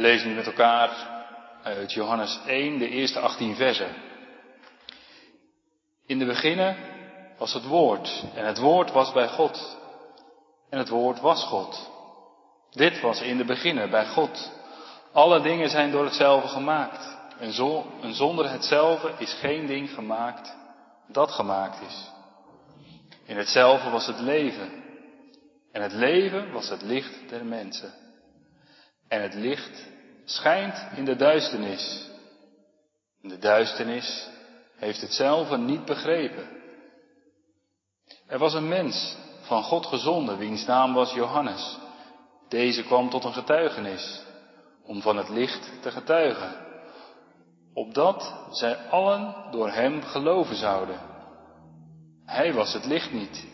We lezen met elkaar uit Johannes 1, de eerste 18 versen. In de beginnen was het woord en het woord was bij God en het woord was God. Dit was in de beginnen bij God. Alle dingen zijn door hetzelfde gemaakt. En, zo, en zonder hetzelfde is geen ding gemaakt dat gemaakt is. In hetzelfde was het leven. En het leven was het licht der mensen. En het licht schijnt in de duisternis. De duisternis heeft hetzelfde niet begrepen. Er was een mens van God gezonden, wiens naam was Johannes. Deze kwam tot een getuigenis, om van het licht te getuigen, opdat zij allen door hem geloven zouden. Hij was het licht niet,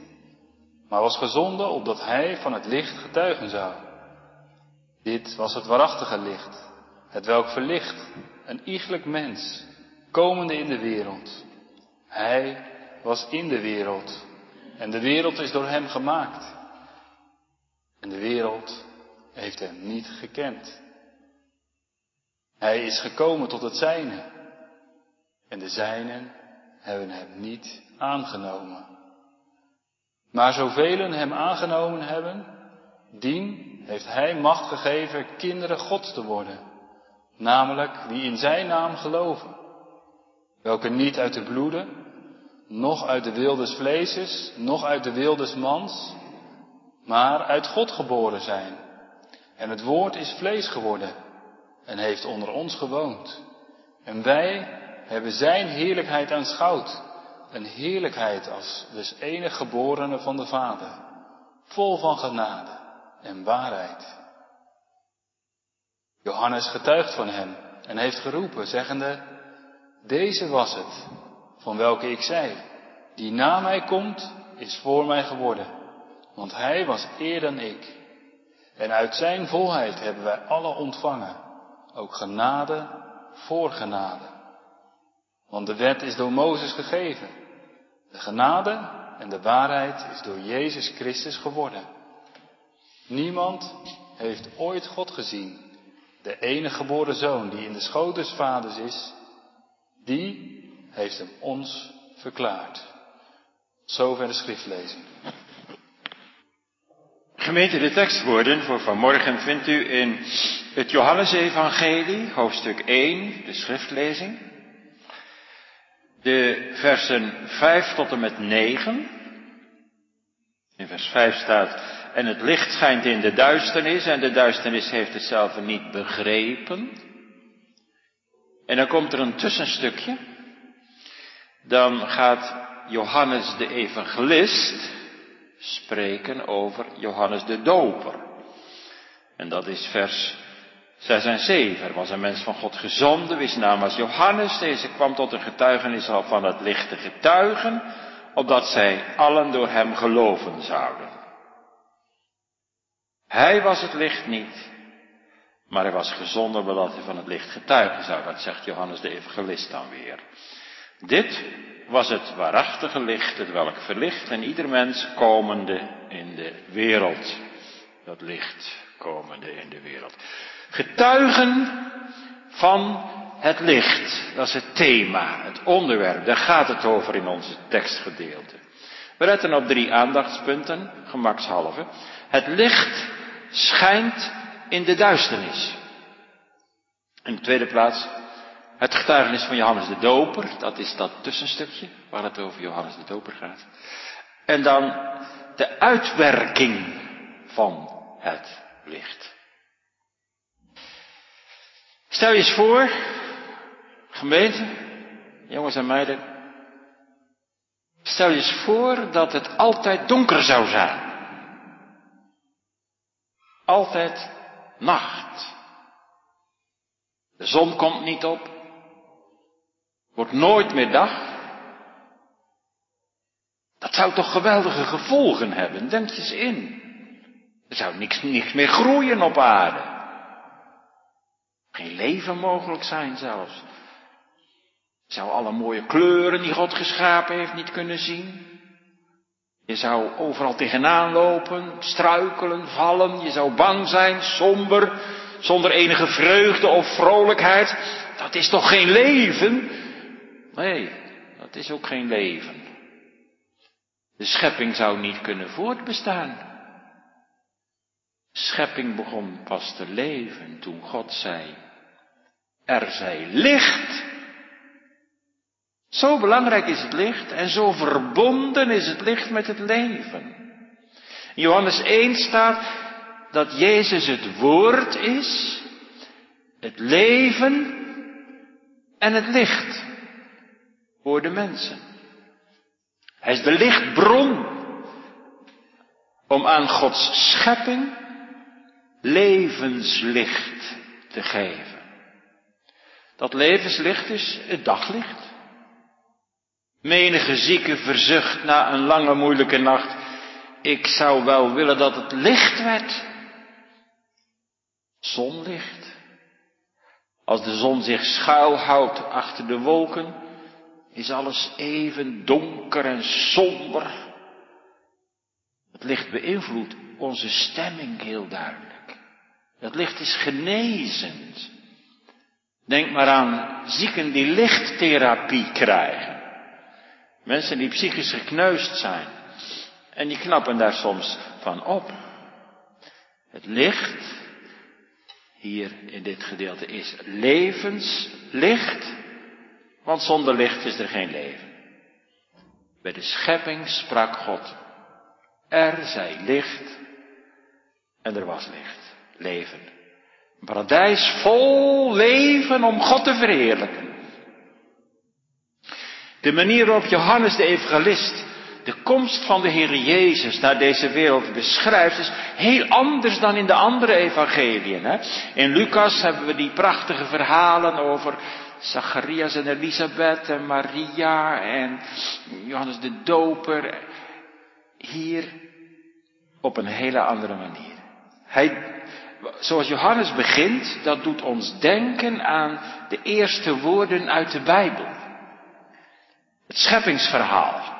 maar was gezonden opdat hij van het licht getuigen zou. Dit was het waarachtige licht, het welk verlicht een iegelijk mens, komende in de wereld. Hij was in de wereld en de wereld is door hem gemaakt. En de wereld heeft hem niet gekend. Hij is gekomen tot het zijne. En de zijnen hebben hem niet aangenomen. Maar zoveel hem aangenomen hebben, dien heeft hij macht gegeven kinderen God te worden. Namelijk die in zijn naam geloven. Welke niet uit de bloeden, noch uit de wildes vleeses, noch uit de wildes mans, maar uit God geboren zijn. En het woord is vlees geworden en heeft onder ons gewoond. En wij hebben zijn heerlijkheid aanschouwd. Een heerlijkheid als des enig geborene van de Vader, vol van genade en waarheid. Johannes getuigt van hem en heeft geroepen, zeggende, deze was het, van welke ik zei, die na mij komt, is voor mij geworden, want hij was eer dan ik. En uit zijn volheid hebben wij alle ontvangen, ook genade voor genade. Want de wet is door Mozes gegeven. De genade en de waarheid is door Jezus Christus geworden. Niemand heeft ooit God gezien. De enige geboren zoon die in de schoot des vaders is, die heeft hem ons verklaard. Zover de schriftlezing. Gemeente, de tekstwoorden voor vanmorgen vindt u in het Johannesevangelie, hoofdstuk 1, de schriftlezing. De versen 5 tot en met 9. In vers 5 staat, en het licht schijnt in de duisternis en de duisternis heeft het zelf niet begrepen. En dan komt er een tussenstukje. Dan gaat Johannes de evangelist spreken over Johannes de doper. En dat is vers 6 en 7. Er was een mens van God gezonden, wiens naam was Johannes. Deze kwam tot een getuigenis van het licht te getuigen, opdat zij allen door hem geloven zouden. Hij was het licht niet, maar hij was gezonden omdat hij van het licht getuigen zou. Dat zegt Johannes de evangelist dan weer. Dit was het waarachtige licht, het welk verlicht en ieder mens komende in de wereld. Dat licht komende in de wereld. Getuigen van het licht, dat is het thema, het onderwerp, daar gaat het over in onze tekstgedeelte. We letten op drie aandachtspunten, gemakshalve. Het licht schijnt in de duisternis. In de tweede plaats, het getuigenis van Johannes de Doper, dat is dat tussenstukje waar het over Johannes de Doper gaat. En dan de uitwerking van het licht. Stel je eens voor, gemeente, jongens en meiden, stel je eens voor dat het altijd donker zou zijn. Altijd nacht. De zon komt niet op. Wordt nooit meer dag. Dat zou toch geweldige gevolgen hebben, denk je eens in. Er zou niks, niks meer groeien op aarde. Geen leven mogelijk zijn zelfs. Zou alle mooie kleuren die God geschapen heeft niet kunnen zien. Je zou overal tegenaan lopen, struikelen, vallen. Je zou bang zijn, somber. zonder enige vreugde of vrolijkheid, dat is toch geen leven? Nee, dat is ook geen leven. De schepping zou niet kunnen voortbestaan. Schepping begon pas te leven toen God zei, er zij licht. Zo belangrijk is het licht en zo verbonden is het licht met het leven. Johannes 1 staat dat Jezus het woord is, het leven en het licht voor de mensen. Hij is de lichtbron om aan Gods schepping levenslicht te geven. Dat levenslicht is het daglicht. Menige zieke verzucht na een lange moeilijke nacht. Ik zou wel willen dat het licht werd. Zonlicht. Als de zon zich schuilhoudt achter de wolken, is alles even donker en somber. Het licht beïnvloedt onze stemming heel duidelijk. Het licht is genezend. Denk maar aan zieken die lichttherapie krijgen. Mensen die psychisch gekneusd zijn. En die knappen daar soms van op. Het licht, hier in dit gedeelte, is levenslicht. Want zonder licht is er geen leven. Bij de schepping sprak God. Er zij licht en er was licht. Leven. Een paradijs vol leven om God te verheerlijken. De manier waarop Johannes de evangelist de komst van de Heer Jezus naar deze wereld beschrijft, is heel anders dan in de andere evangeliën. In Lucas hebben we die prachtige verhalen over Zacharias en Elisabeth en Maria en Johannes de Doper. Hier op een hele andere manier. Hij, zoals Johannes begint, dat doet ons denken aan de eerste woorden uit de Bijbel. Scheppingsverhaal.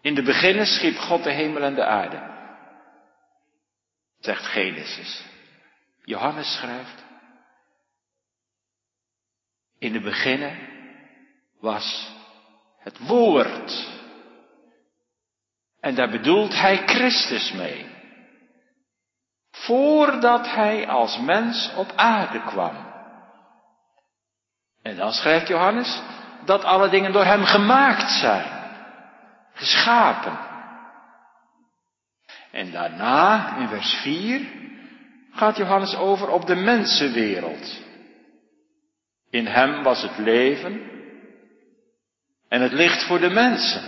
In de beginnen schiep God de hemel en de aarde. Zegt Genesis. Johannes schrijft. In de beginnen was het woord. En daar bedoelt hij Christus mee. Voordat hij als mens op aarde kwam. En dan schrijft Johannes dat alle dingen door hem gemaakt zijn geschapen. En daarna, in vers 4, gaat Johannes over op de mensenwereld. In hem was het leven en het licht voor de mensen.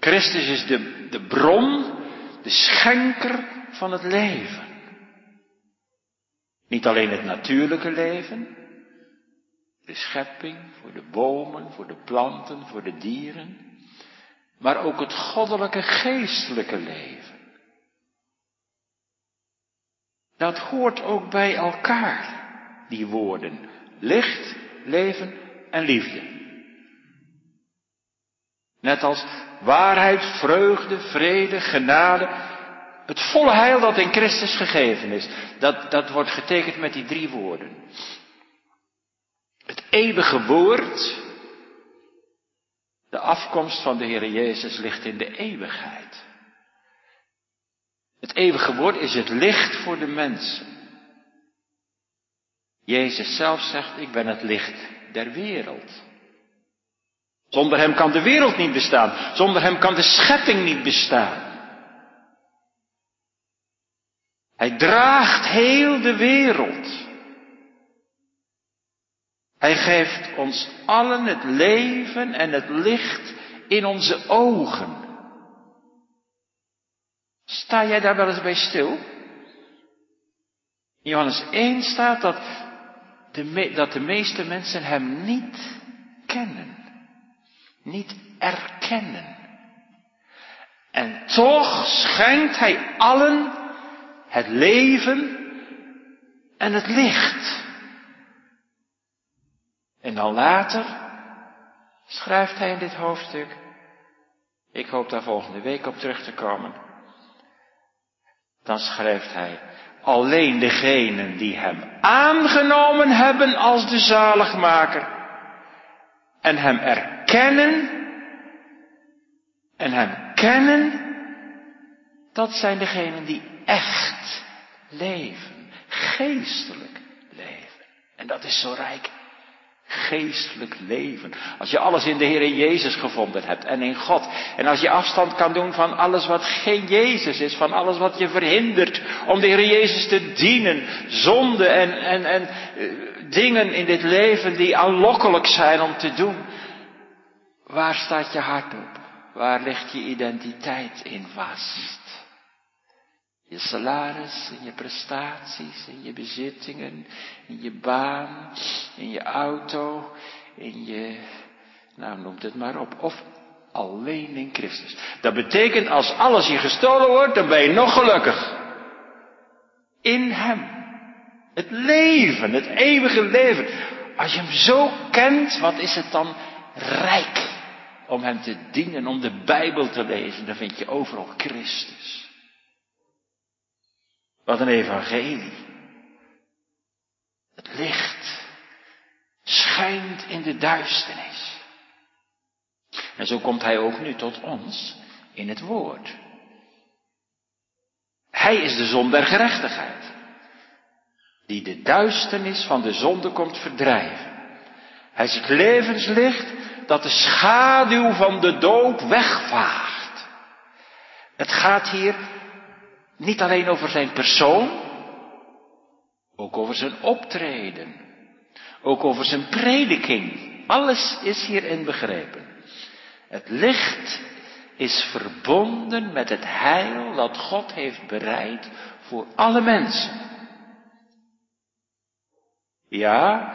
Christus is de, de bron, de schenker van het leven. Niet alleen het natuurlijke leven, de schepping, voor de bomen, voor de planten, voor de dieren, maar ook het goddelijke geestelijke leven. Dat hoort ook bij elkaar, die woorden. Licht, leven en liefde. Net als waarheid, vreugde, vrede, genade. Het volle heil dat in Christus gegeven is. Dat, dat wordt getekend met die drie woorden. Eeuwige woord de afkomst van de Heer Jezus ligt in de eeuwigheid. Het eeuwige woord is het licht voor de mensen. Jezus zelf zegt, ik ben het licht der wereld. Zonder hem kan de wereld niet bestaan. Zonder hem kan de schepping niet bestaan. Hij draagt heel de wereld. Hij geeft ons allen het leven en het licht in onze ogen. Sta jij daar wel eens bij stil? In Johannes 1 staat dat de, dat de meeste mensen hem niet kennen, niet erkennen. En toch schenkt hij allen het leven en het licht. En dan later schrijft hij in dit hoofdstuk, ik hoop daar volgende week op terug te komen, dan schrijft hij, alleen degenen die hem aangenomen hebben als de zaligmaker en hem erkennen en hem kennen, dat zijn degenen die echt leven, geestelijk leven. En dat is zo rijk geestelijk leven. Als je alles in de Heer Jezus gevonden hebt en in God. En als je afstand kan doen van alles wat geen Jezus is, van alles wat je verhindert om de Heer Jezus te dienen. Zonde en, en, en eh, dingen in dit leven die aanlokkelijk zijn om te doen. Waar staat je hart op? Waar ligt je identiteit in vast? Je salaris, in je prestaties, in je bezittingen, in je baan, in je auto, in je, nou noem het maar op. Of alleen in Christus. Dat betekent als alles je gestolen wordt, dan ben je nog gelukkig. In Hem. Het leven, het eeuwige leven. Als je Hem zo kent, wat is het dan rijk om Hem te dienen, om de Bijbel te lezen. Dan vind je overal Christus. Wat een evangelie. Het licht schijnt in de duisternis. En zo komt hij ook nu tot ons in het woord. Hij is de zon der gerechtigheid, die de duisternis van de zonde komt verdrijven. Hij is het levenslicht dat de schaduw van de dood wegvaagt. Het gaat hier niet alleen over zijn persoon, ook over zijn optreden, ook over zijn prediking. Alles is hierin begrepen. Het licht is verbonden met het heil dat God heeft bereid voor alle mensen. Ja,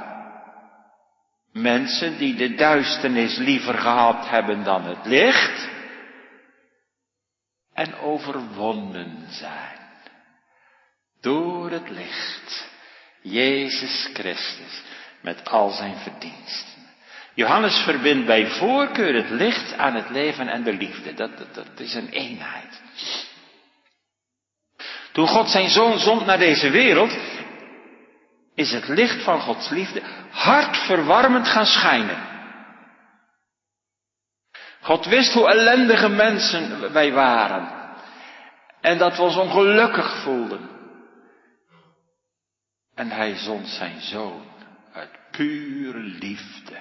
mensen die de duisternis liever gehad hebben dan het licht, en overwonnen zijn. Door het licht. Jezus Christus met al zijn verdiensten. Johannes verbindt bij voorkeur het licht aan het leven en de liefde. Dat, dat, is een eenheid. Toen God zijn zoon zond naar deze wereld, is het licht van Gods liefde hartverwarmend gaan schijnen. God wist hoe ellendige mensen wij waren. En dat we ons ongelukkig voelden. En hij zond zijn zoon uit pure liefde,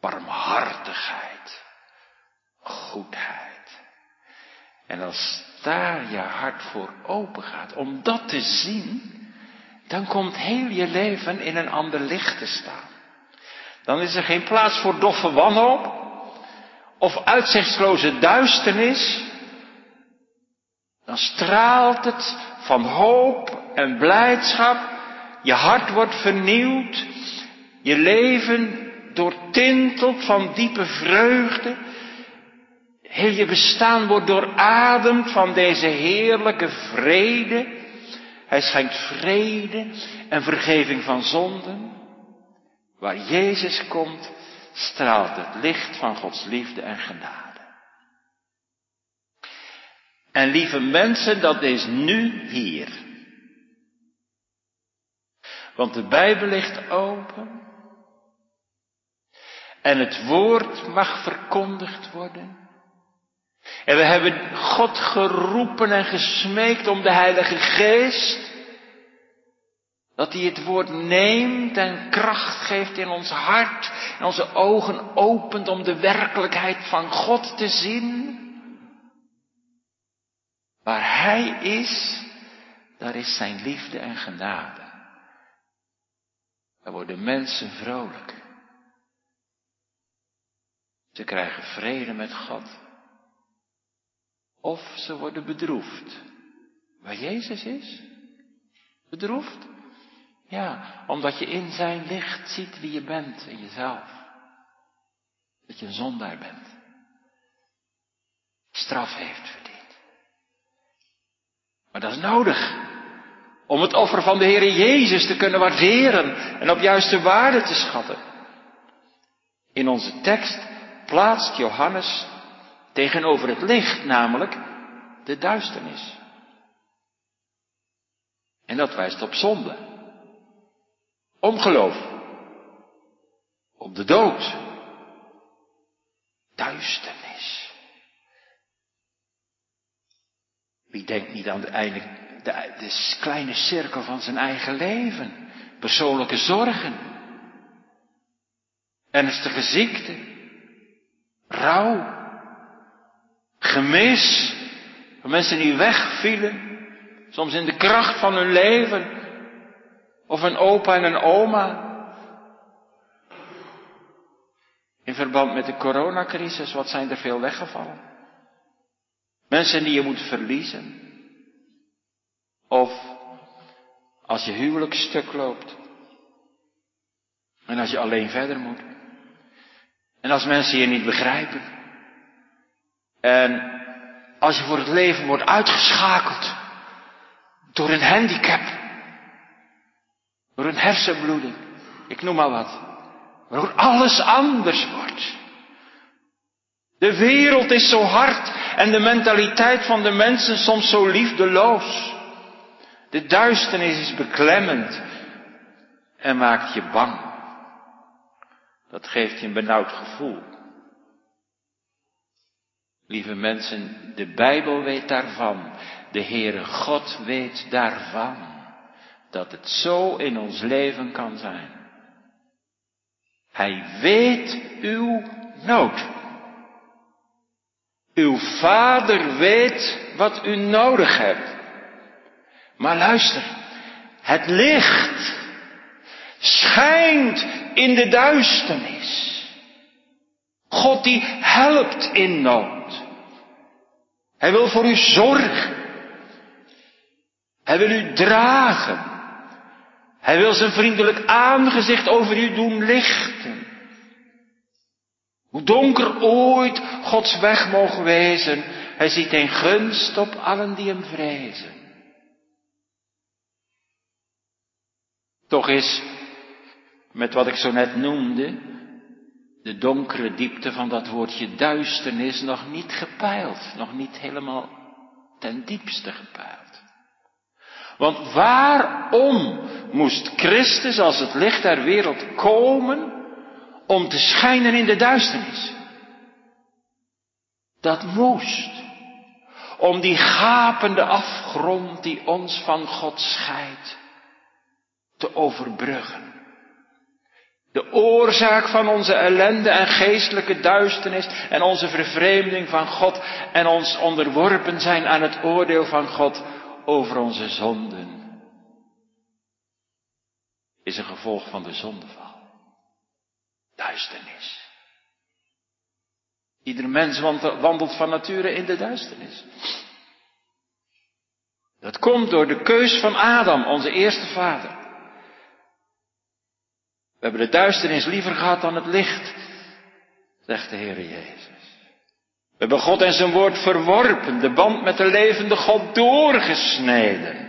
barmhartigheid, goedheid. En als daar je hart voor open gaat om dat te zien, dan komt heel je leven in een ander licht te staan. Dan is er geen plaats voor doffe wanhoop, of uitzichtsloze duisternis, dan straalt het van hoop en blijdschap. Je hart wordt vernieuwd. Je leven doortintelt van diepe vreugde. Heel je bestaan wordt doorademd van deze heerlijke vrede. Hij schenkt vrede en vergeving van zonden. Waar Jezus komt, straalt het licht van Gods liefde en genade. En lieve mensen, dat is nu hier. Want de Bijbel ligt open. En het woord mag verkondigd worden. En we hebben God geroepen en gesmeekt om de Heilige Geest dat hij het woord neemt en kracht geeft in ons hart en onze ogen opent om de werkelijkheid van God te zien. Waar Hij is, daar is Zijn liefde en genade. Daar worden mensen vrolijk. Ze krijgen vrede met God. Of ze worden bedroefd. Waar Jezus is? Bedroefd? Ja, omdat je in zijn licht ziet wie je bent in jezelf. Dat je een zondaar bent. Straf heeft verdiend. Maar dat is nodig. Om het offer van de Heer Jezus te kunnen waarderen en op juiste waarde te schatten. In onze tekst plaatst Johannes tegenover het licht, namelijk de duisternis. En dat wijst op zonde. Ongeloof. Op de dood. Duisternis. Wie denkt niet aan de, de, de kleine cirkel van zijn eigen leven? Persoonlijke zorgen. Ernstige ziekte. Rouw. Gemis. Van mensen die wegvielen. Soms in de kracht van hun leven. Of een opa en een oma. In verband met de coronacrisis, wat zijn er veel weggevallen? Mensen die je moet verliezen. Of als je huwelijk stuk loopt. En als je alleen verder moet. En als mensen je niet begrijpen. En als je voor het leven wordt uitgeschakeld door een handicap, door een hersenbloeding, ik noem maar wat, waardoor alles anders wordt. De wereld is zo hard en de mentaliteit van de mensen soms zo liefdeloos. De duisternis is beklemmend en maakt je bang. Dat geeft je een benauwd gevoel. Lieve mensen, de Bijbel weet daarvan. De Heere God weet daarvan. Dat het zo in ons leven kan zijn. Hij weet uw nood. Uw vader weet wat u nodig hebt. Maar luister, het licht schijnt in de duisternis. God die helpt in nood. Hij wil voor u zorgen. Hij wil u dragen. Hij wil zijn vriendelijk aangezicht over u doen lichten. Hoe donker ooit Gods weg mogen wezen, hij ziet een gunst op allen die hem vrezen. Toch is, met wat ik zo net noemde, de donkere diepte van dat woordje duisternis nog niet gepeild, nog niet helemaal ten diepste gepeild. Want waarom moest Christus als het licht der wereld komen om te schijnen in de duisternis? Dat moest om die gapende afgrond die ons van God scheidt te overbruggen. De oorzaak van onze ellende en geestelijke duisternis en onze vervreemding van God en ons onderworpen zijn aan het oordeel van God over onze zonden is een gevolg van de zondeval. Duisternis. Ieder mens wandelt van nature in de duisternis. Dat komt door de keus van Adam, onze eerste vader. We hebben de duisternis liever gehad dan het licht, zegt de Heer Jezus. We hebben God en zijn woord verworpen, de band met de levende God doorgesneden.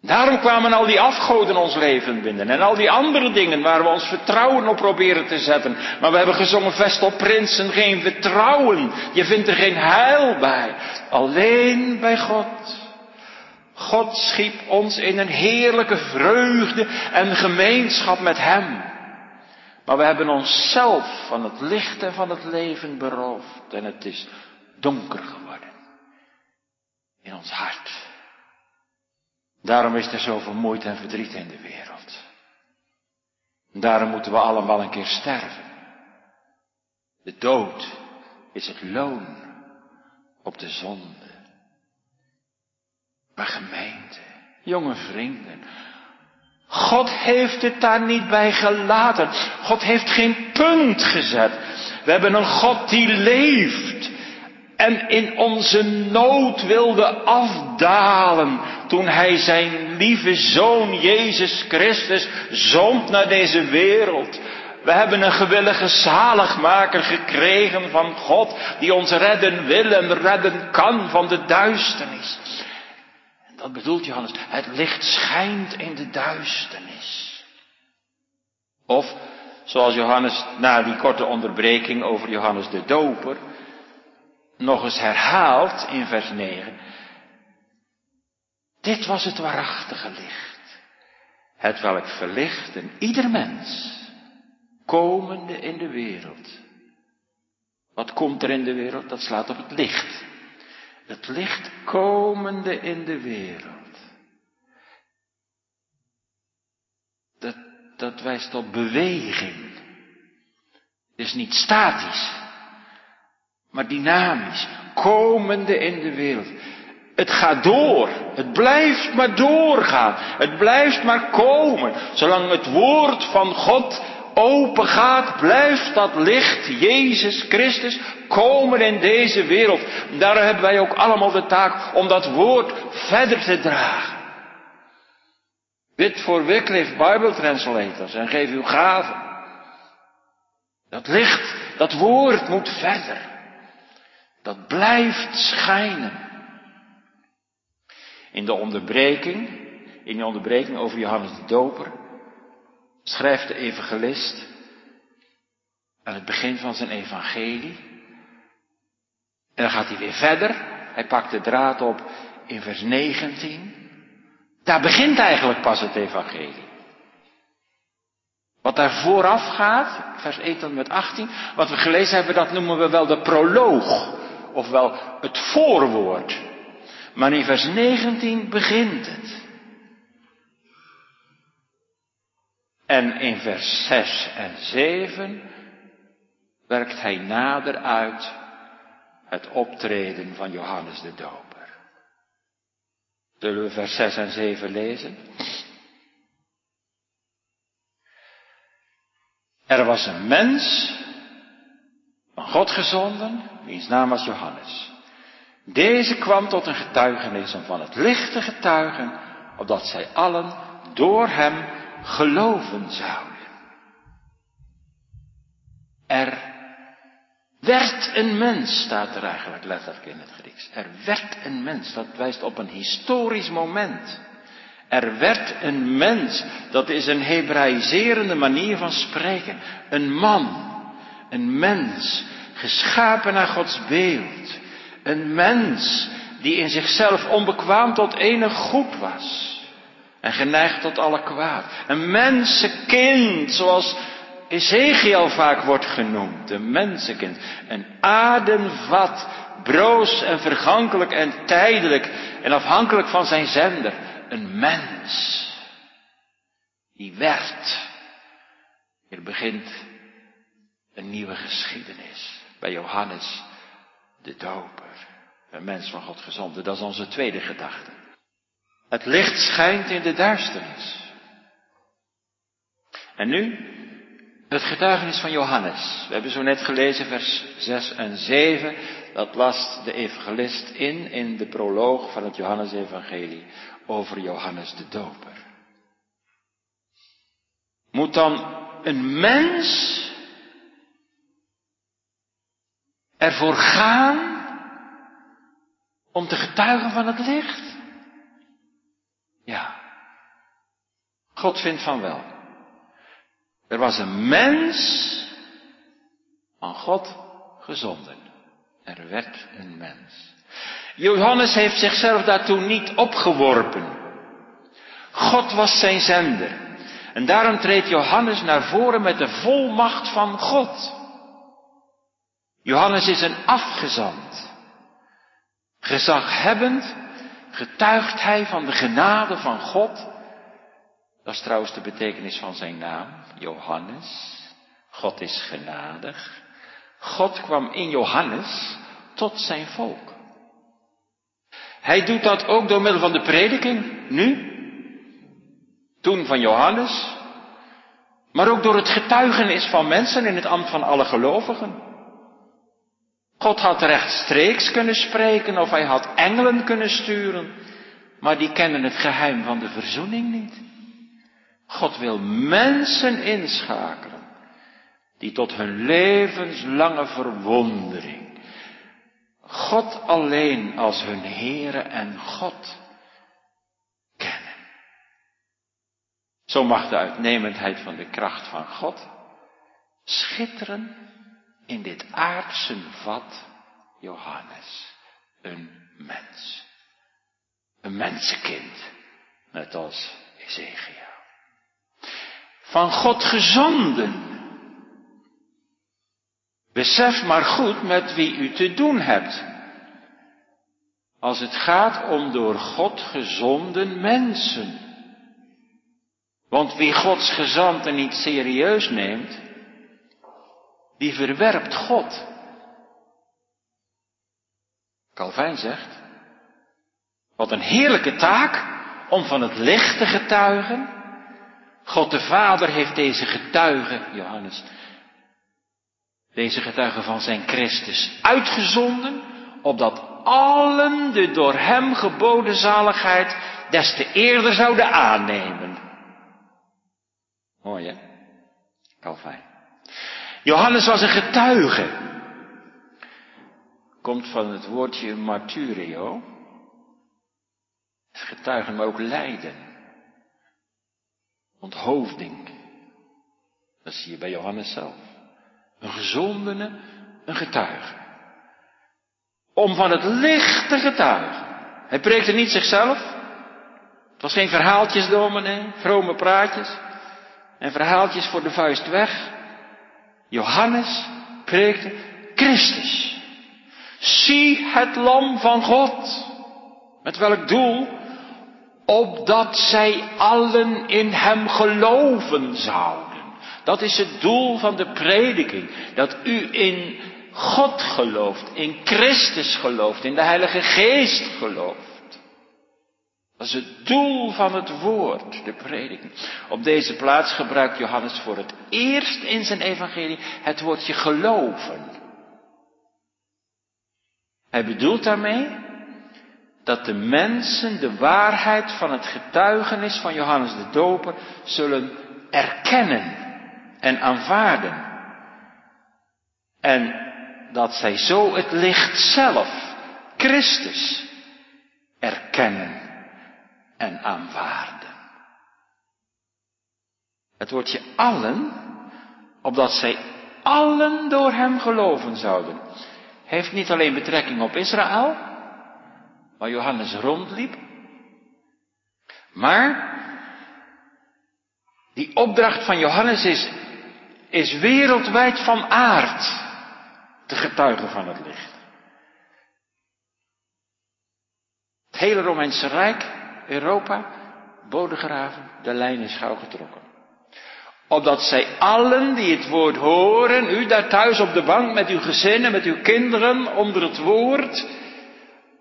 Daarom kwamen al die afgoden ons leven binnen en al die andere dingen waar we ons vertrouwen op proberen te zetten. Maar we hebben gezongen vest op prinsen, geen vertrouwen. Je vindt er geen heil bij. Alleen bij God. God schiep ons in een heerlijke vreugde en gemeenschap met Hem. Maar we hebben onszelf van het licht en van het leven beroofd en het is donker geworden in ons hart. Daarom is er zoveel moeite en verdriet in de wereld. Daarom moeten we allemaal een keer sterven. De dood is het loon op de zonde. Maar gemeente, jonge vrienden, God heeft het daar niet bij gelaten. God heeft geen punt gezet. We hebben een God die leeft en in onze nood wilde afdalen toen hij zijn lieve zoon Jezus Christus zond naar deze wereld. We hebben een gewillige zaligmaker gekregen van God die ons redden wil en redden kan van de duisternis. Dat bedoelt Johannes, het licht schijnt in de duisternis. Of, zoals Johannes na die korte onderbreking over Johannes de Doper, nog eens herhaalt in vers 9. Dit was het waarachtige licht. Het welk verlicht een ieder mens, komende in de wereld. Wat komt er in de wereld? Dat slaat op het licht. Het licht komende in de wereld. Dat, dat wijst op beweging. Is niet statisch, maar dynamisch, komende in de wereld. Het gaat door. Het blijft maar doorgaan. Het blijft maar komen. Zolang het woord van God open gaat, blijft dat licht, Jezus Christus, komen in deze wereld. Daar hebben wij ook allemaal de taak om dat woord verder te dragen. Bid voor Wycliffe Bible Translators en geef uw gaven. Dat licht, dat woord moet verder. Dat blijft schijnen. In de onderbreking, in de onderbreking over Johannes de Doper, schrijft de evangelist aan het begin van zijn evangelie. En dan gaat hij weer verder. Hij pakt de draad op in vers 19. Daar begint eigenlijk pas het evangelie. Wat daar vooraf gaat, vers 1 tot met 18, wat we gelezen hebben, dat noemen we wel de proloog, ofwel het voorwoord. Maar in vers 19 begint het. En in vers 6 en 7 werkt hij nader uit het optreden van Johannes de Doper. Zullen we vers 6 en 7 lezen? Er was een mens van God gezonden, wiens naam was Johannes. Deze kwam tot een getuigenis om van het licht te getuigen, opdat zij allen door hem geloven zouden. Er werd een mens, staat er eigenlijk letterlijk in het Grieks. Er werd een mens, dat wijst op een historisch moment. Er werd een mens, dat is een Hebraïserende manier van spreken. Een man, een mens, geschapen naar Gods beeld. Een mens die in zichzelf onbekwaam tot enig goed was. En geneigd tot alle kwaad. Een mensenkind, zoals Ezekiel vaak wordt genoemd. Een mensenkind. Een ademvat, broos en vergankelijk en tijdelijk en afhankelijk van zijn zender. Een mens. Die werd. Hier begint een nieuwe geschiedenis bij Johannes de Doper. Een mens van God gezonden. Dat is onze tweede gedachte. Het licht schijnt in de duisternis. En nu het getuigenis van Johannes. We hebben zo net gelezen vers 6 en 7. Dat las de evangelist in, in de proloog van het Johannesevangelie over Johannes de Doper. Moet dan een mens ervoor gaan om te getuigen van het licht? Ja. God vindt van wel. Er was een mens van God gezonden. Er werd een mens. Johannes heeft zichzelf daartoe niet opgeworpen. God was zijn zender. En daarom treedt Johannes naar voren met de volmacht van God. Johannes is een afgezant. Gezaghebbend getuigt hij van de genade van God. Dat is trouwens de betekenis van zijn naam, Johannes. God is genadig. God kwam in Johannes tot zijn volk. Hij doet dat ook door middel van de prediking, nu. Toen van Johannes. Maar ook door het getuigenis van mensen in het ambt van alle gelovigen. God had rechtstreeks kunnen spreken of hij had engelen kunnen sturen, maar die kennen het geheim van de verzoening niet. God wil mensen inschakelen die tot hun levenslange verwondering God alleen als hun Heere en God kennen. Zo mag de uitnemendheid van de kracht van God schitteren in dit aardse vat Johannes, een mens. Een mensenkind, net als Ezekiel. Van God gezonden. Besef maar goed met wie u te doen hebt. Als het gaat om door God gezonden mensen. Want wie Gods gezanten niet serieus neemt, die verwerpt God. Calvijn zegt, wat een heerlijke taak om van het licht te getuigen. God de Vader heeft deze getuigen, Johannes, deze getuigen van zijn Christus uitgezonden, opdat allen de door hem geboden zaligheid des te eerder zouden aannemen. Mooi hè? Calvijn. Johannes was een getuige. Komt van het woordje martyrio. Getuigen, maar ook lijden. Onthoofding. Dat zie je bij Johannes zelf. Een gezondene, een getuige. Om van het licht te getuigen. Hij preekte niet zichzelf. Het was geen verhaaltjes dominee, vrome praatjes. En verhaaltjes voor de vuist weg. Johannes preekte Christus. Zie het lam van God. Met welk doel? Opdat zij allen in hem geloven zouden. Dat is het doel van de prediking. Dat u in God gelooft, in Christus gelooft, in de Heilige Geest gelooft. Dat is het doel van het woord, de prediking. Op deze plaats gebruikt Johannes voor het eerst in zijn evangelie het woordje geloven. Hij bedoelt daarmee dat de mensen de waarheid van het getuigenis van Johannes de Doper zullen erkennen en aanvaarden. En dat zij zo het licht zelf, Christus, erkennen en aanvaarden. Het woordje allen, opdat zij allen door hem geloven zouden, heeft niet alleen betrekking op Israël, waar Johannes rondliep, maar die opdracht van Johannes is, is wereldwijd van aard te getuigen van het licht. Het hele Romeinse Rijk, Europa, bodegraven, de lijn is gauw getrokken. Opdat zij allen die het woord horen, u daar thuis op de bank met uw gezinnen, met uw kinderen, onder het woord,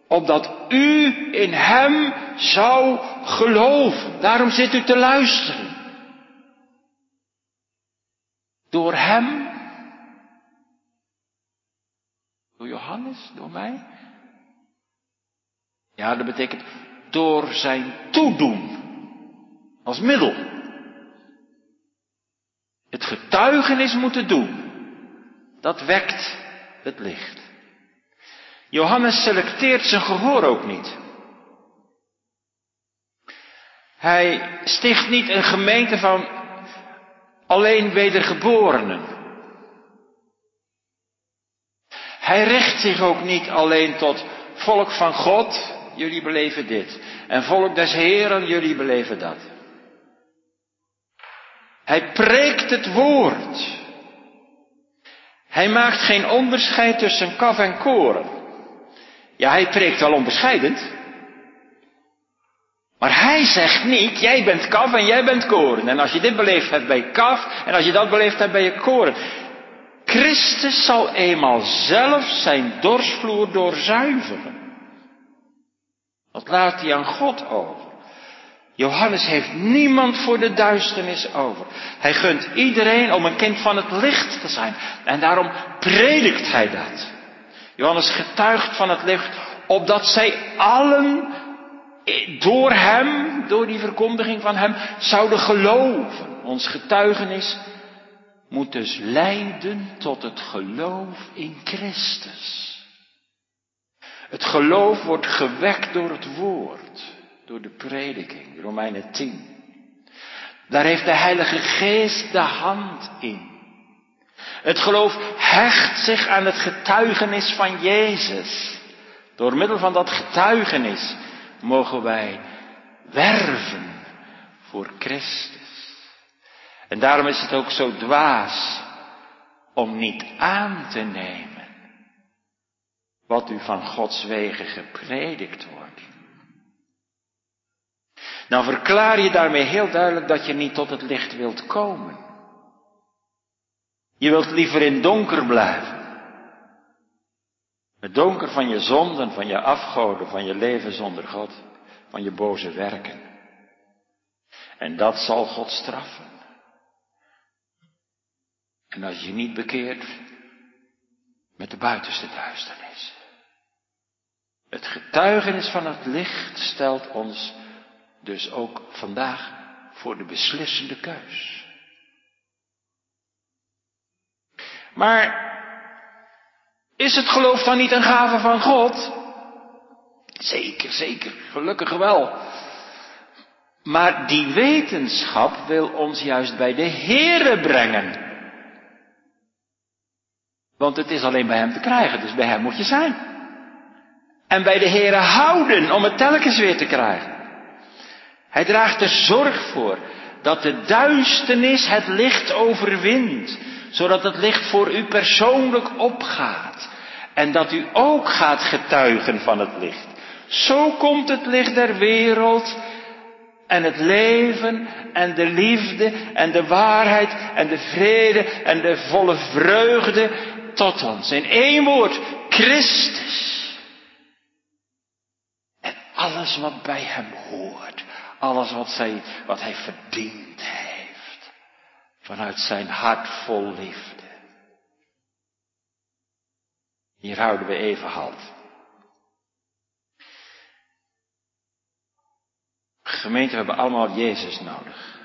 opdat u in hem zou geloven. Daarom zit u te luisteren. Door hem door Johannes, door mij? Ja, dat betekent door zijn toedoen. Als middel. Het getuigenis moeten doen. Dat wekt het licht. Johannes selecteert zijn gehoor ook niet. Hij sticht niet een gemeente van alleen wedergeborenen. Hij richt zich ook niet alleen tot volk van God, jullie beleven dit. En volk des Heren, jullie beleven dat. Hij preekt het woord. Hij maakt geen onderscheid tussen kaf en koren. Ja, hij preekt wel onbescheidend. Maar hij zegt niet, jij bent kaf en jij bent koren. En als je dit beleefd hebt, ben je kaf. En als je dat beleefd hebt, ben je koren. Christus zal eenmaal zelf zijn dorsvloer doorzuiveren. Dat laat hij aan God over. Johannes heeft niemand voor de duisternis over. Hij gunt iedereen om een kind van het licht te zijn. En daarom predikt hij dat. Johannes getuigt van het licht, opdat zij allen door hem, door die verkondiging van hem, zouden geloven. Ons getuigenis moet dus leiden tot het geloof in Christus. Het geloof wordt gewekt door het woord, door de prediking, Romeinen 10. Daar heeft de Heilige Geest de hand in. Het geloof hecht zich aan het getuigenis van Jezus. Door middel van dat getuigenis mogen wij werven voor Christus. En daarom is het ook zo dwaas om niet aan te nemen wat u van Gods wegen gepredikt wordt. Dan verklaar je daarmee heel duidelijk dat je niet tot het licht wilt komen. Je wilt liever in donker blijven. Het donker van je zonden, van je afgoden, van je leven zonder God, van je boze werken. En dat zal God straffen. En als je niet bekeert, met de buitenste duisternis. Het getuigenis van het licht stelt ons dus ook vandaag voor de beslissende keus. Maar is het geloof dan niet een gave van God? Zeker, zeker, gelukkig wel. Maar die wetenschap wil ons juist bij de Heere brengen. Want het is alleen bij Hem te krijgen, dus bij Hem moet je zijn. En bij de Heere houden om het telkens weer te krijgen. Hij draagt er zorg voor dat de duisternis het licht overwint, zodat het licht voor u persoonlijk opgaat. En dat u ook gaat getuigen van het licht. Zo komt het licht der wereld en het leven en de liefde en de waarheid en de vrede en de volle vreugde tot ons. In één woord, Christus. Alles wat bij hem hoort. Alles wat, zij, wat hij verdiend heeft. Vanuit zijn hart vol liefde. Hier houden we even halt. Gemeente, hebben allemaal Jezus nodig.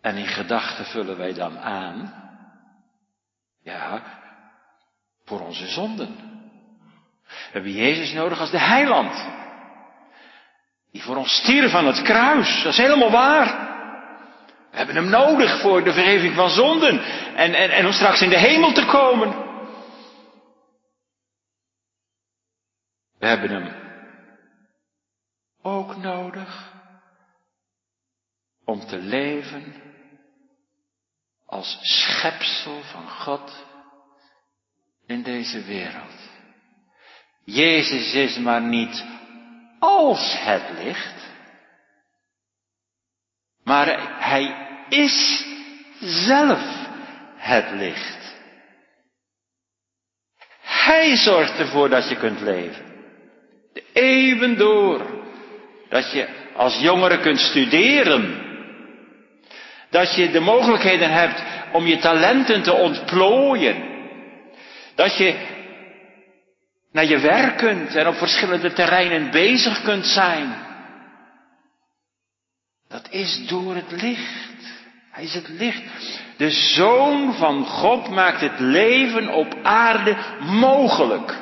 En in gedachten vullen wij dan aan, ja, voor onze zonden. We hebben Jezus nodig als de heiland. Die voor ons stierf van het kruis. Dat is helemaal waar. We hebben hem nodig voor de vergeving van zonden. En, en, en om straks in de hemel te komen. We hebben hem ook nodig om te leven als schepsel van God in deze wereld. Jezus is maar niet als het licht, maar hij is zelf het licht. Hij zorgt ervoor dat je kunt leven. De eeuwen door. Dat je als jongere kunt studeren. Dat je de mogelijkheden hebt om je talenten te ontplooien. Dat je naar je werk kunt en op verschillende terreinen bezig kunt zijn. Dat is door het licht. Hij is het licht. De Zoon van God maakt het leven op aarde mogelijk.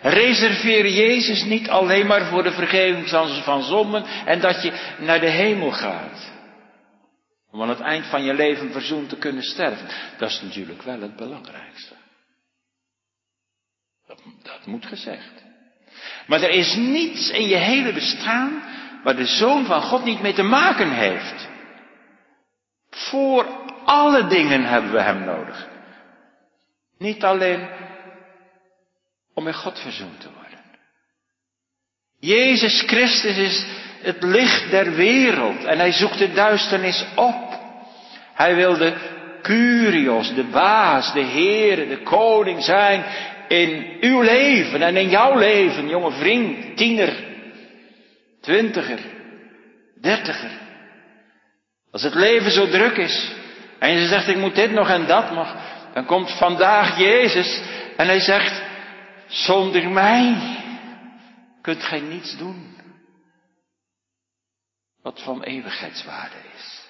Reserveer Jezus niet alleen maar voor de vergeving van zonden en dat je naar de hemel gaat. Om aan het eind van je leven verzoend te kunnen sterven. Dat is natuurlijk wel het belangrijkste. Dat, moet gezegd. Maar er is niets in je hele bestaan waar de Zoon van God niet mee te maken heeft. Voor alle dingen hebben we Hem nodig. Niet alleen om met God verzoend te worden. Jezus Christus is het licht der wereld en hij zoekt de duisternis op. Hij wil de Curios, de baas, de Heer, de koning zijn in uw leven en in jouw leven, jonge vriend, tiener, twintiger, dertiger. Als het leven zo druk is en je zegt ik moet dit nog en dat nog, dan komt vandaag Jezus en hij zegt, zonder mij kunt gij niets doen wat van eeuwigheidswaarde is.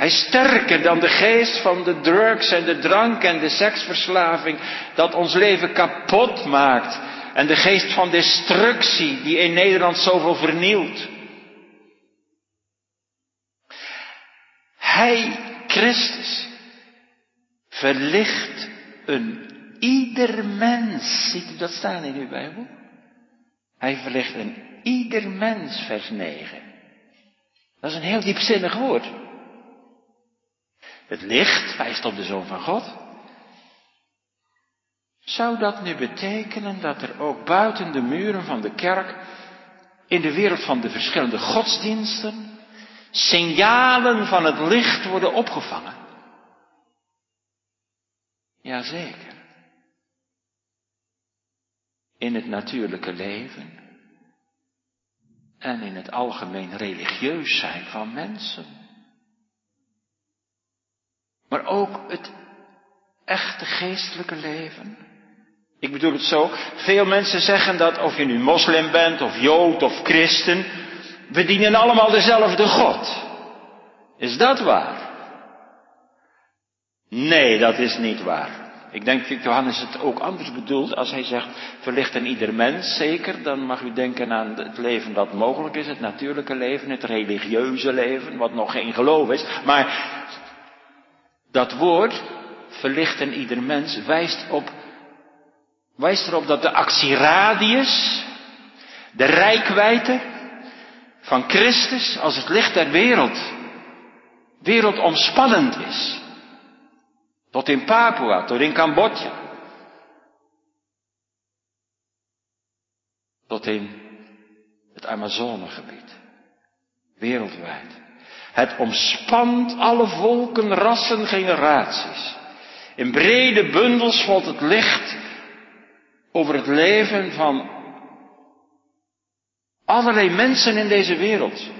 Hij is sterker dan de geest van de drugs en de drank en de seksverslaving dat ons leven kapot maakt en de geest van destructie die in Nederland zoveel vernielt. Hij, Christus, verlicht een ieder mens. Ziet u dat staan in uw Bijbel? Hij verlicht een ieder mens, vers 9. Dat is een heel diepzinnig woord. Het licht wijst op de Zoon van God. Zou dat nu betekenen dat er ook buiten de muren van de kerk, in de wereld van de verschillende godsdiensten, signalen van het licht worden opgevangen? Jazeker. In het natuurlijke leven en in het algemeen religieus zijn van mensen. Maar ook het echte geestelijke leven. Ik bedoel het zo, veel mensen zeggen dat of je nu moslim bent of jood of christen, we dienen allemaal dezelfde God. Is dat waar? Nee, dat is niet waar. Ik denk dat Johannes het ook anders bedoelt als hij zegt, verlicht aan ieder mens, zeker, dan mag u denken aan het leven dat mogelijk is, het natuurlijke leven, het religieuze leven, wat nog geen geloof is. Maar dat woord, verlicht aan ieder mens, wijst, op, wijst erop dat de actieradius, de rijkwijde van Christus als het licht der wereld, wereldomspannend is. Tot in Papua, tot in Cambodja. Tot in het Amazonegebied. Wereldwijd. Het omspant alle volken, rassen, generaties. In brede bundels valt het licht over het leven van allerlei mensen in deze wereld.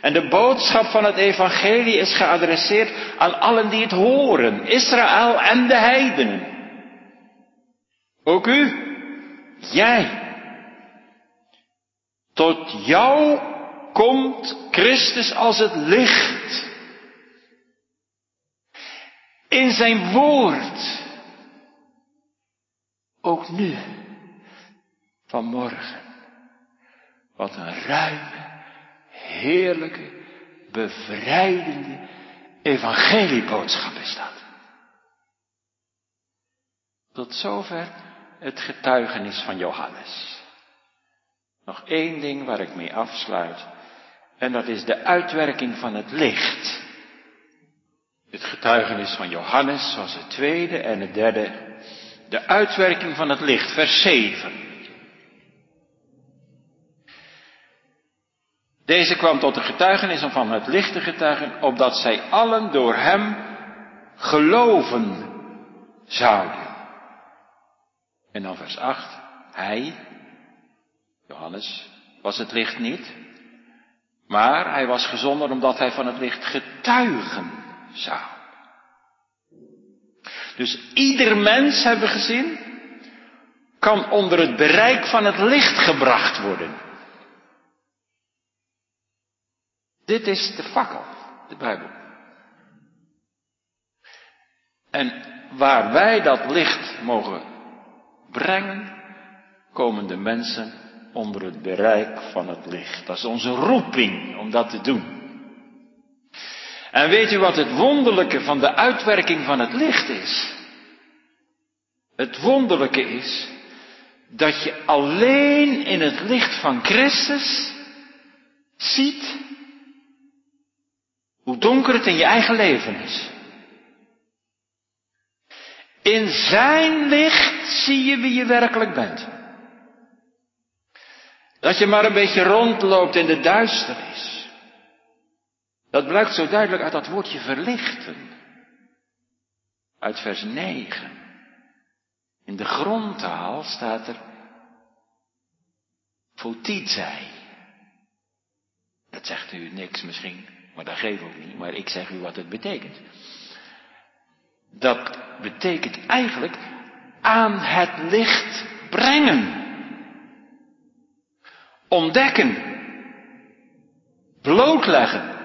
En de boodschap van het evangelie is geadresseerd aan allen die het horen, Israël en de heidenen. Ook u, jij. Tot jou komt Christus als het licht. In zijn woord. Ook nu. Vanmorgen. Wat een ruime heerlijke, bevrijdende evangelieboodschap is dat. Tot zover het getuigenis van Johannes. Nog één ding waar ik mee afsluit. En dat is de uitwerking van het licht. Het getuigenis van Johannes was het tweede en het derde. De uitwerking van het licht, vers 7. Deze kwam tot de getuigenis om van het licht te getuigen, opdat zij allen door hem geloven zouden. En dan vers 8. Hij, Johannes, was het licht niet, maar hij was gezonden omdat hij van het licht getuigen zou. Dus ieder mens, hebben we gezien, kan onder het bereik van het licht gebracht worden. Dit is de fakkel, de Bijbel. En waar wij dat licht mogen brengen, komen de mensen onder het bereik van het licht. Dat is onze roeping om dat te doen. En weet u wat het wonderlijke van de uitwerking van het licht is? Het wonderlijke is dat je alleen in het licht van Christus ziet hoe donker het in je eigen leven is. In zijn licht zie je wie je werkelijk bent. Dat je maar een beetje rondloopt in de duisternis. Dat blijkt zo duidelijk uit dat woordje verlichten. Uit vers 9. In de grondtaal staat er fotizei. Dat zegt u niks misschien. Maar dat geef ook niet, maar ik zeg u wat het betekent. Dat betekent eigenlijk aan het licht brengen. Ontdekken. Blootleggen.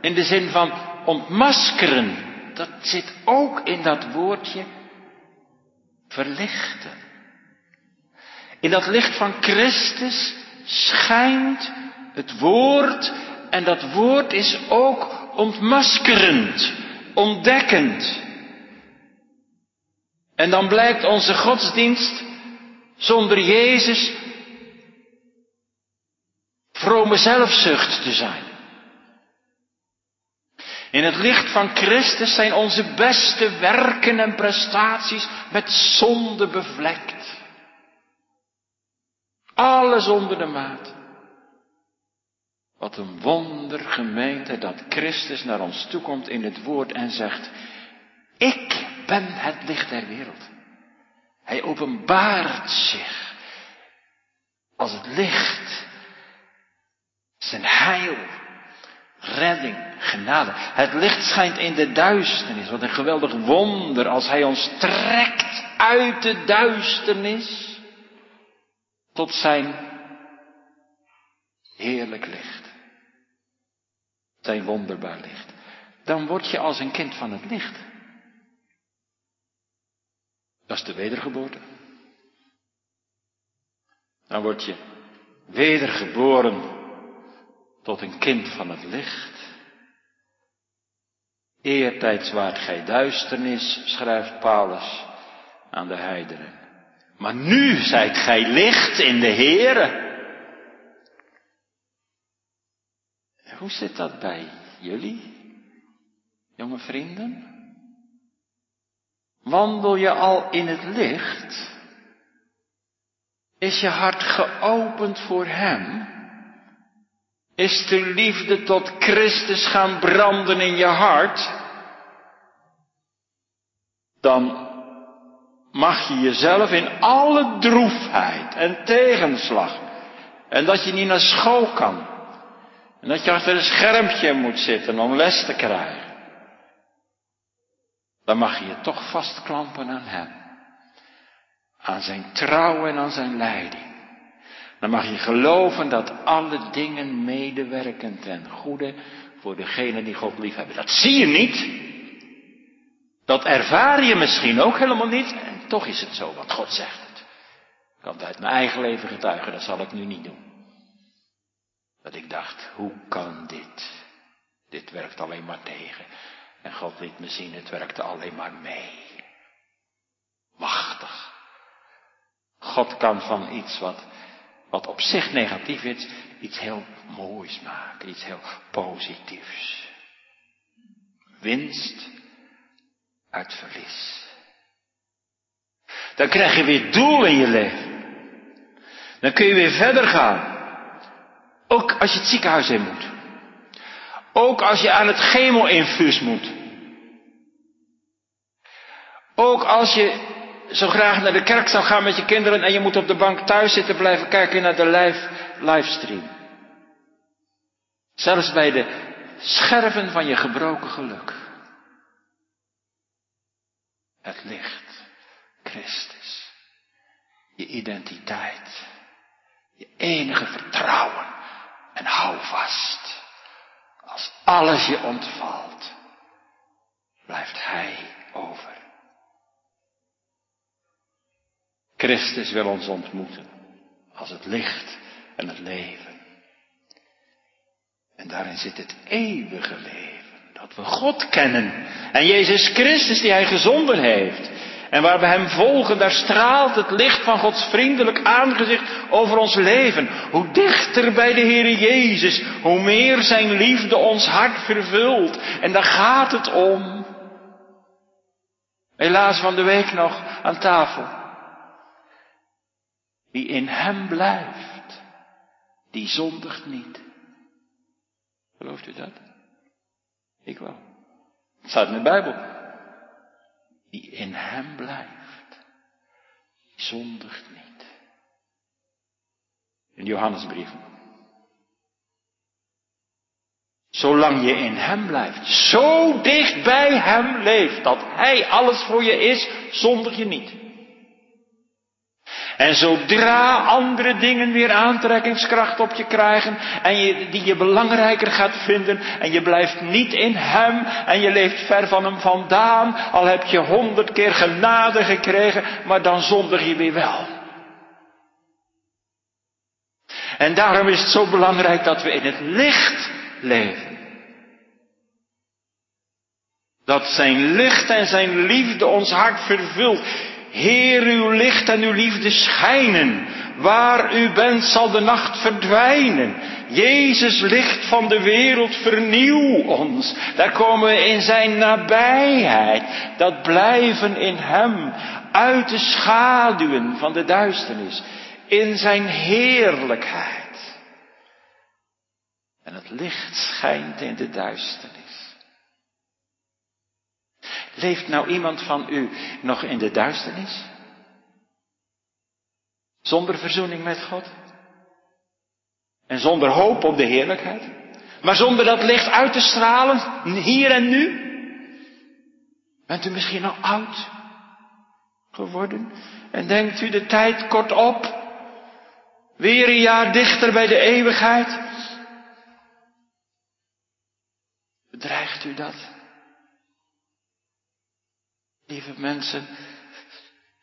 In de zin van ontmaskeren. Dat zit ook in dat woordje verlichten. In dat licht van Christus schijnt het woord en dat woord is ook ontmaskerend, ontdekkend. En dan blijkt onze godsdienst zonder Jezus vrome zelfzucht te zijn. In het licht van Christus zijn onze beste werken en prestaties met zonde bevlekt. Alles onder de maat. Wat een wonder gemeente dat Christus naar ons toekomt in het woord en zegt, ik ben het licht der wereld. Hij openbaart zich als het licht, zijn heil, redding, genade. Het licht schijnt in de duisternis. Wat een geweldig wonder als hij ons trekt uit de duisternis tot zijn heerlijk licht. Zijn wonderbaar licht. Dan word je als een kind van het licht. Dat is de wedergeboorte. Dan word je wedergeboren tot een kind van het licht. Eertijds waart gij duisternis, schrijft Paulus aan de heidenen. Maar nu zijt gij licht in de Heere. Hoe zit dat bij jullie, jonge vrienden? Wandel je al in het licht? Is je hart geopend voor Hem? Is de liefde tot Christus gaan branden in je hart? Dan mag je jezelf in alle droefheid en tegenslag en dat je niet naar school kan en dat je achter een schermpje moet zitten om les te krijgen dan mag je je toch vastklampen aan Hem. Aan Zijn trouw en aan Zijn leiding. Dan mag je geloven dat alle dingen medewerken ten goede voor degenen die God lief hebben. Dat zie je niet. Dat ervaar je misschien ook helemaal niet. En toch is het zo, want God zegt het. Ik kan het uit mijn eigen leven getuigen, dat zal ik nu niet doen. Dat ik dacht, hoe kan dit? Dit werkt alleen maar tegen. En God liet me zien, het werkte alleen maar mee. Machtig. God kan van iets wat, wat op zich negatief is, iets heel moois maken, iets heel positiefs. Winst uit verlies. Dan krijg je weer doel in je leven. Dan kun je weer verder gaan. Ook als je het ziekenhuis in moet. Ook als je aan het chemoinfuus moet. Ook als je zo graag naar de kerk zou gaan met je kinderen en je moet op de bank thuis zitten blijven kijken naar de live, livestream. Zelfs bij de scherven van je gebroken geluk. Het licht, Christus, je identiteit, je enige vertrouwen en hou vast. Als alles je ontvalt, blijft Hij over. Christus wil ons ontmoeten als het licht en het leven. En daarin zit het eeuwige leven. Dat we God kennen en Jezus Christus die Hij gezonden heeft. En waar we Hem volgen, daar straalt het licht van Gods vriendelijk aangezicht over ons leven. Hoe dichter bij de Heer Jezus, hoe meer Zijn liefde ons hart vervult. En daar gaat het om. Helaas van de week nog aan tafel. Wie in Hem blijft, die zondigt niet. Gelooft u dat? Ik wel. Het staat in de Bijbel. Die in Hem blijft, die zondigt niet. In de Johannesbrieven. Zolang je in Hem blijft, zo dicht bij Hem leeft, dat Hij alles voor je is, zondig je niet. En zodra andere dingen weer aantrekkingskracht op je krijgen en je, die je belangrijker gaat vinden en je blijft niet in Hem en je leeft ver van Hem vandaan, al heb je honderd keer genade gekregen, maar dan zondig je weer wel. En daarom is het zo belangrijk dat we in het licht leven. Dat zijn licht en zijn liefde ons hart vervult. Heer, uw licht en uw liefde schijnen. Waar u bent zal de nacht verdwijnen. Jezus, licht van de wereld, vernieuw ons. Daar komen we in zijn nabijheid. Dat blijven in hem. Uit de schaduwen van de duisternis. In zijn heerlijkheid. En het licht schijnt in de duisternis. Leeft nou iemand van u nog in de duisternis? Zonder verzoening met God? En zonder hoop op de heerlijkheid? Maar zonder dat licht uit te stralen, hier en nu? Bent u misschien al oud geworden? En denkt u de tijd kort op? Weer een jaar dichter bij de eeuwigheid? Bedreigt u dat? Lieve mensen,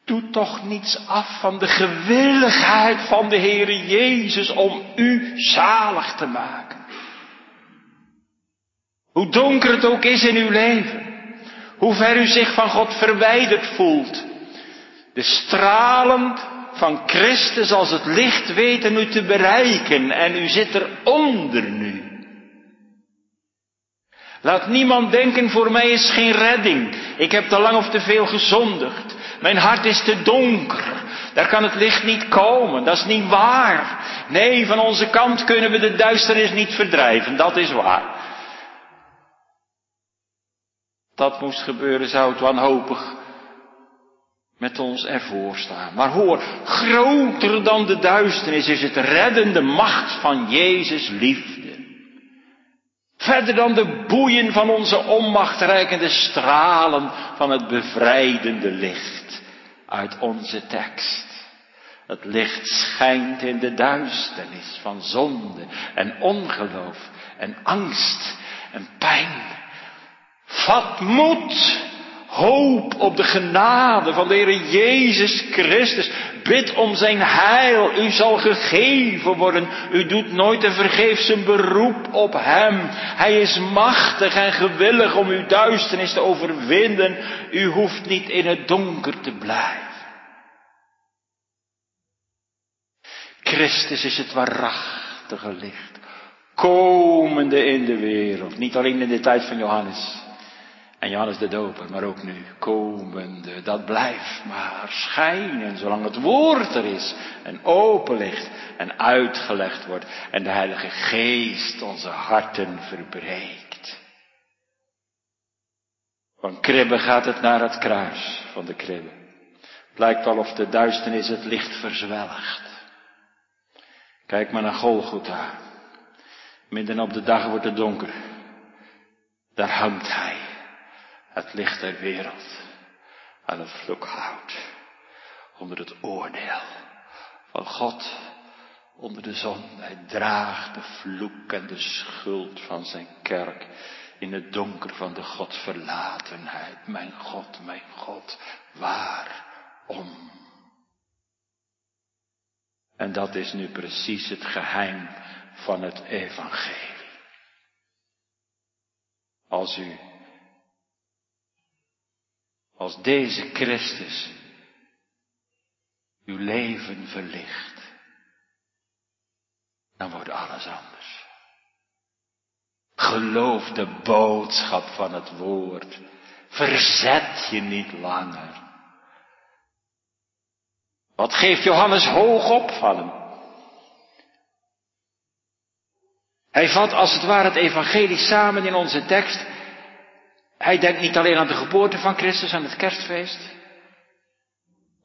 doe toch niets af van de gewilligheid van de Heere Jezus om u zalig te maken. Hoe donker het ook is in uw leven, hoe ver u zich van God verwijderd voelt, de stralen van Christus als het licht weten u te bereiken en u zit eronder nu. Laat niemand denken, voor mij is geen redding. Ik heb te lang of te veel gezondigd. Mijn hart is te donker. Daar kan het licht niet komen. Dat is niet waar. Nee, van onze kant kunnen we de duisternis niet verdrijven. Dat is waar. Dat moest gebeuren, zou het wanhopig met ons ervoor staan. Maar hoor, groter dan de duisternis is het reddende macht van Jezus liefde. Verder dan de boeien van onze onmacht reiken de stralen van het bevrijdende licht uit onze tekst. Het licht schijnt in de duisternis van zonde en ongeloof en angst en pijn. Vat moed Hoop op de genade van de Heer Jezus Christus. Bid om zijn heil. U zal gegeven worden. U doet nooit een vergeefs een beroep op Hem. Hij is machtig en gewillig om uw duisternis te overwinnen. U hoeft niet in het donker te blijven. Christus is het waarachtige licht. Komende in de wereld. Niet alleen in de tijd van Johannes. En Johannes de Doper, maar ook nu, komende, dat blijft maar schijnen zolang het woord er is en open ligt en uitgelegd wordt en de Heilige Geest onze harten verbreekt. Van kribbe gaat het naar het kruis van de kribbe. Lijkt wel of de duisternis het licht verzwelgt. Kijk maar naar Golgotha. Midden op de dag wordt het donker. Daar hangt hij het licht der wereld aan het vloek houdt. Onder het oordeel van God, onder de zon. Hij draagt de vloek en de schuld van zijn kerk in het donker van de Godverlatenheid. Mijn God, mijn God, waarom? En dat is nu precies het geheim van het evangelie. Als u als deze Christus uw leven verlicht, dan wordt alles anders. Geloof de boodschap van het woord. Verzet je niet langer. Wat geeft Johannes hoog op van hem? Hij vat als het ware het evangelie samen in onze tekst hij denkt niet alleen aan de geboorte van Christus, aan het kerstfeest.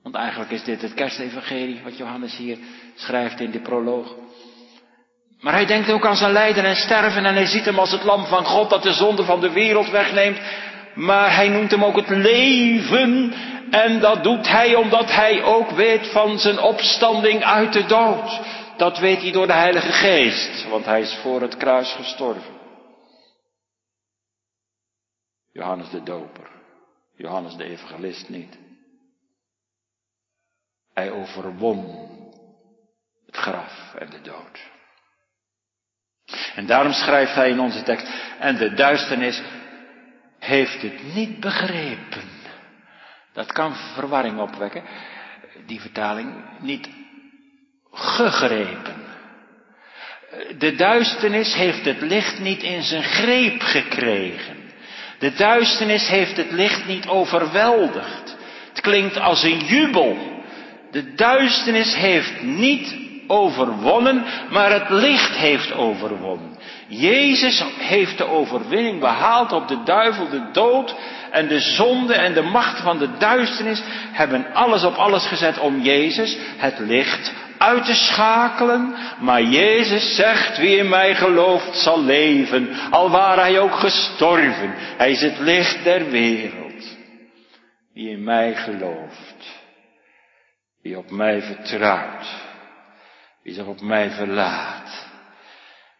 Want eigenlijk is dit het kerstevangelie, wat Johannes hier schrijft in de proloog. Maar hij denkt ook aan zijn lijden en sterven en hij ziet hem als het lam van God dat de zonde van de wereld wegneemt. Maar hij noemt hem ook het leven en dat doet hij omdat hij ook weet van zijn opstanding uit de dood. Dat weet hij door de Heilige Geest, want hij is voor het kruis gestorven. Johannes de Doper, Johannes de Evangelist niet. Hij overwon het graf en de dood. En daarom schrijft hij in onze tekst, en de duisternis heeft het niet begrepen. Dat kan verwarring opwekken. Die vertaling niet gegrepen. De duisternis heeft het licht niet in zijn greep gekregen. De duisternis heeft het licht niet overweldigd. Het klinkt als een jubel. De duisternis heeft niet overwonnen, maar het licht heeft overwonnen. Jezus heeft de overwinning behaald op de duivel, de dood en de zonde en de macht van de duisternis hebben alles op alles gezet om Jezus, het licht, uit te schakelen. Maar Jezus zegt, wie in mij gelooft zal leven, al waar hij ook gestorven. Hij is het licht der wereld. Wie in mij gelooft, wie op mij vertrouwt, wie zich op mij verlaat,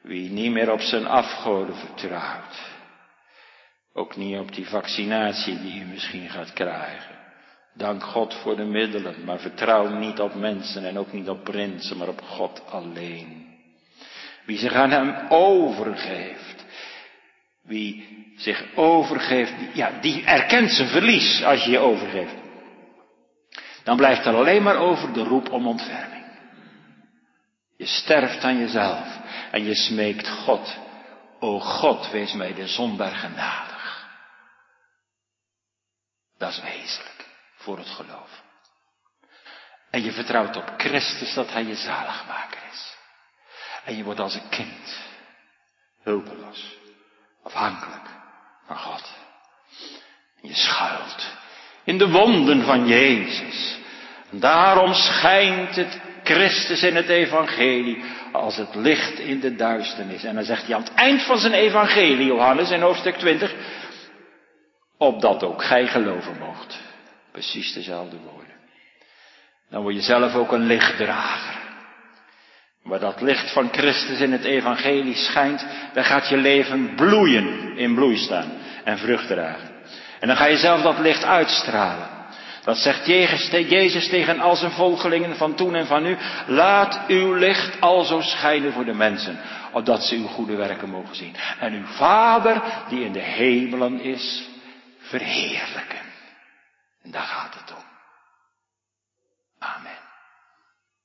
wie niet meer op zijn afgoden vertrouwt, ook niet op die vaccinatie die u misschien gaat krijgen. Dank God voor de middelen, maar vertrouw niet op mensen en ook niet op prinsen, maar op God alleen. Wie zich aan hem overgeeft, wie zich overgeeft, ja, die erkent zijn verlies als je je overgeeft. Dan blijft er alleen maar over de roep om ontferming. Je sterft aan jezelf en je smeekt God. O God, wees mij de zondaar genadig. Dat is wezenlijk voor het geloof. En je vertrouwt op Christus dat Hij je zaligmaker is. En je wordt als een kind, hulpeloos, afhankelijk van God. En je schuilt in de wonden van Jezus. En daarom schijnt het Christus in het evangelie als het licht in de duisternis. En dan zegt hij aan het eind van zijn evangelie, Johannes in hoofdstuk 20, opdat ook gij geloven mocht. Precies dezelfde woorden. Dan word je zelf ook een lichtdrager. Waar dat licht van Christus in het evangelie schijnt, dan gaat je leven bloeien, in bloei staan en vrucht dragen. En dan ga je zelf dat licht uitstralen. Dat zegt Jezus tegen al zijn volgelingen van toen en van nu. Laat uw licht alzo schijnen voor de mensen, opdat ze uw goede werken mogen zien. En uw Vader, die in de hemelen is, verheerlijken. En daar gaat het om.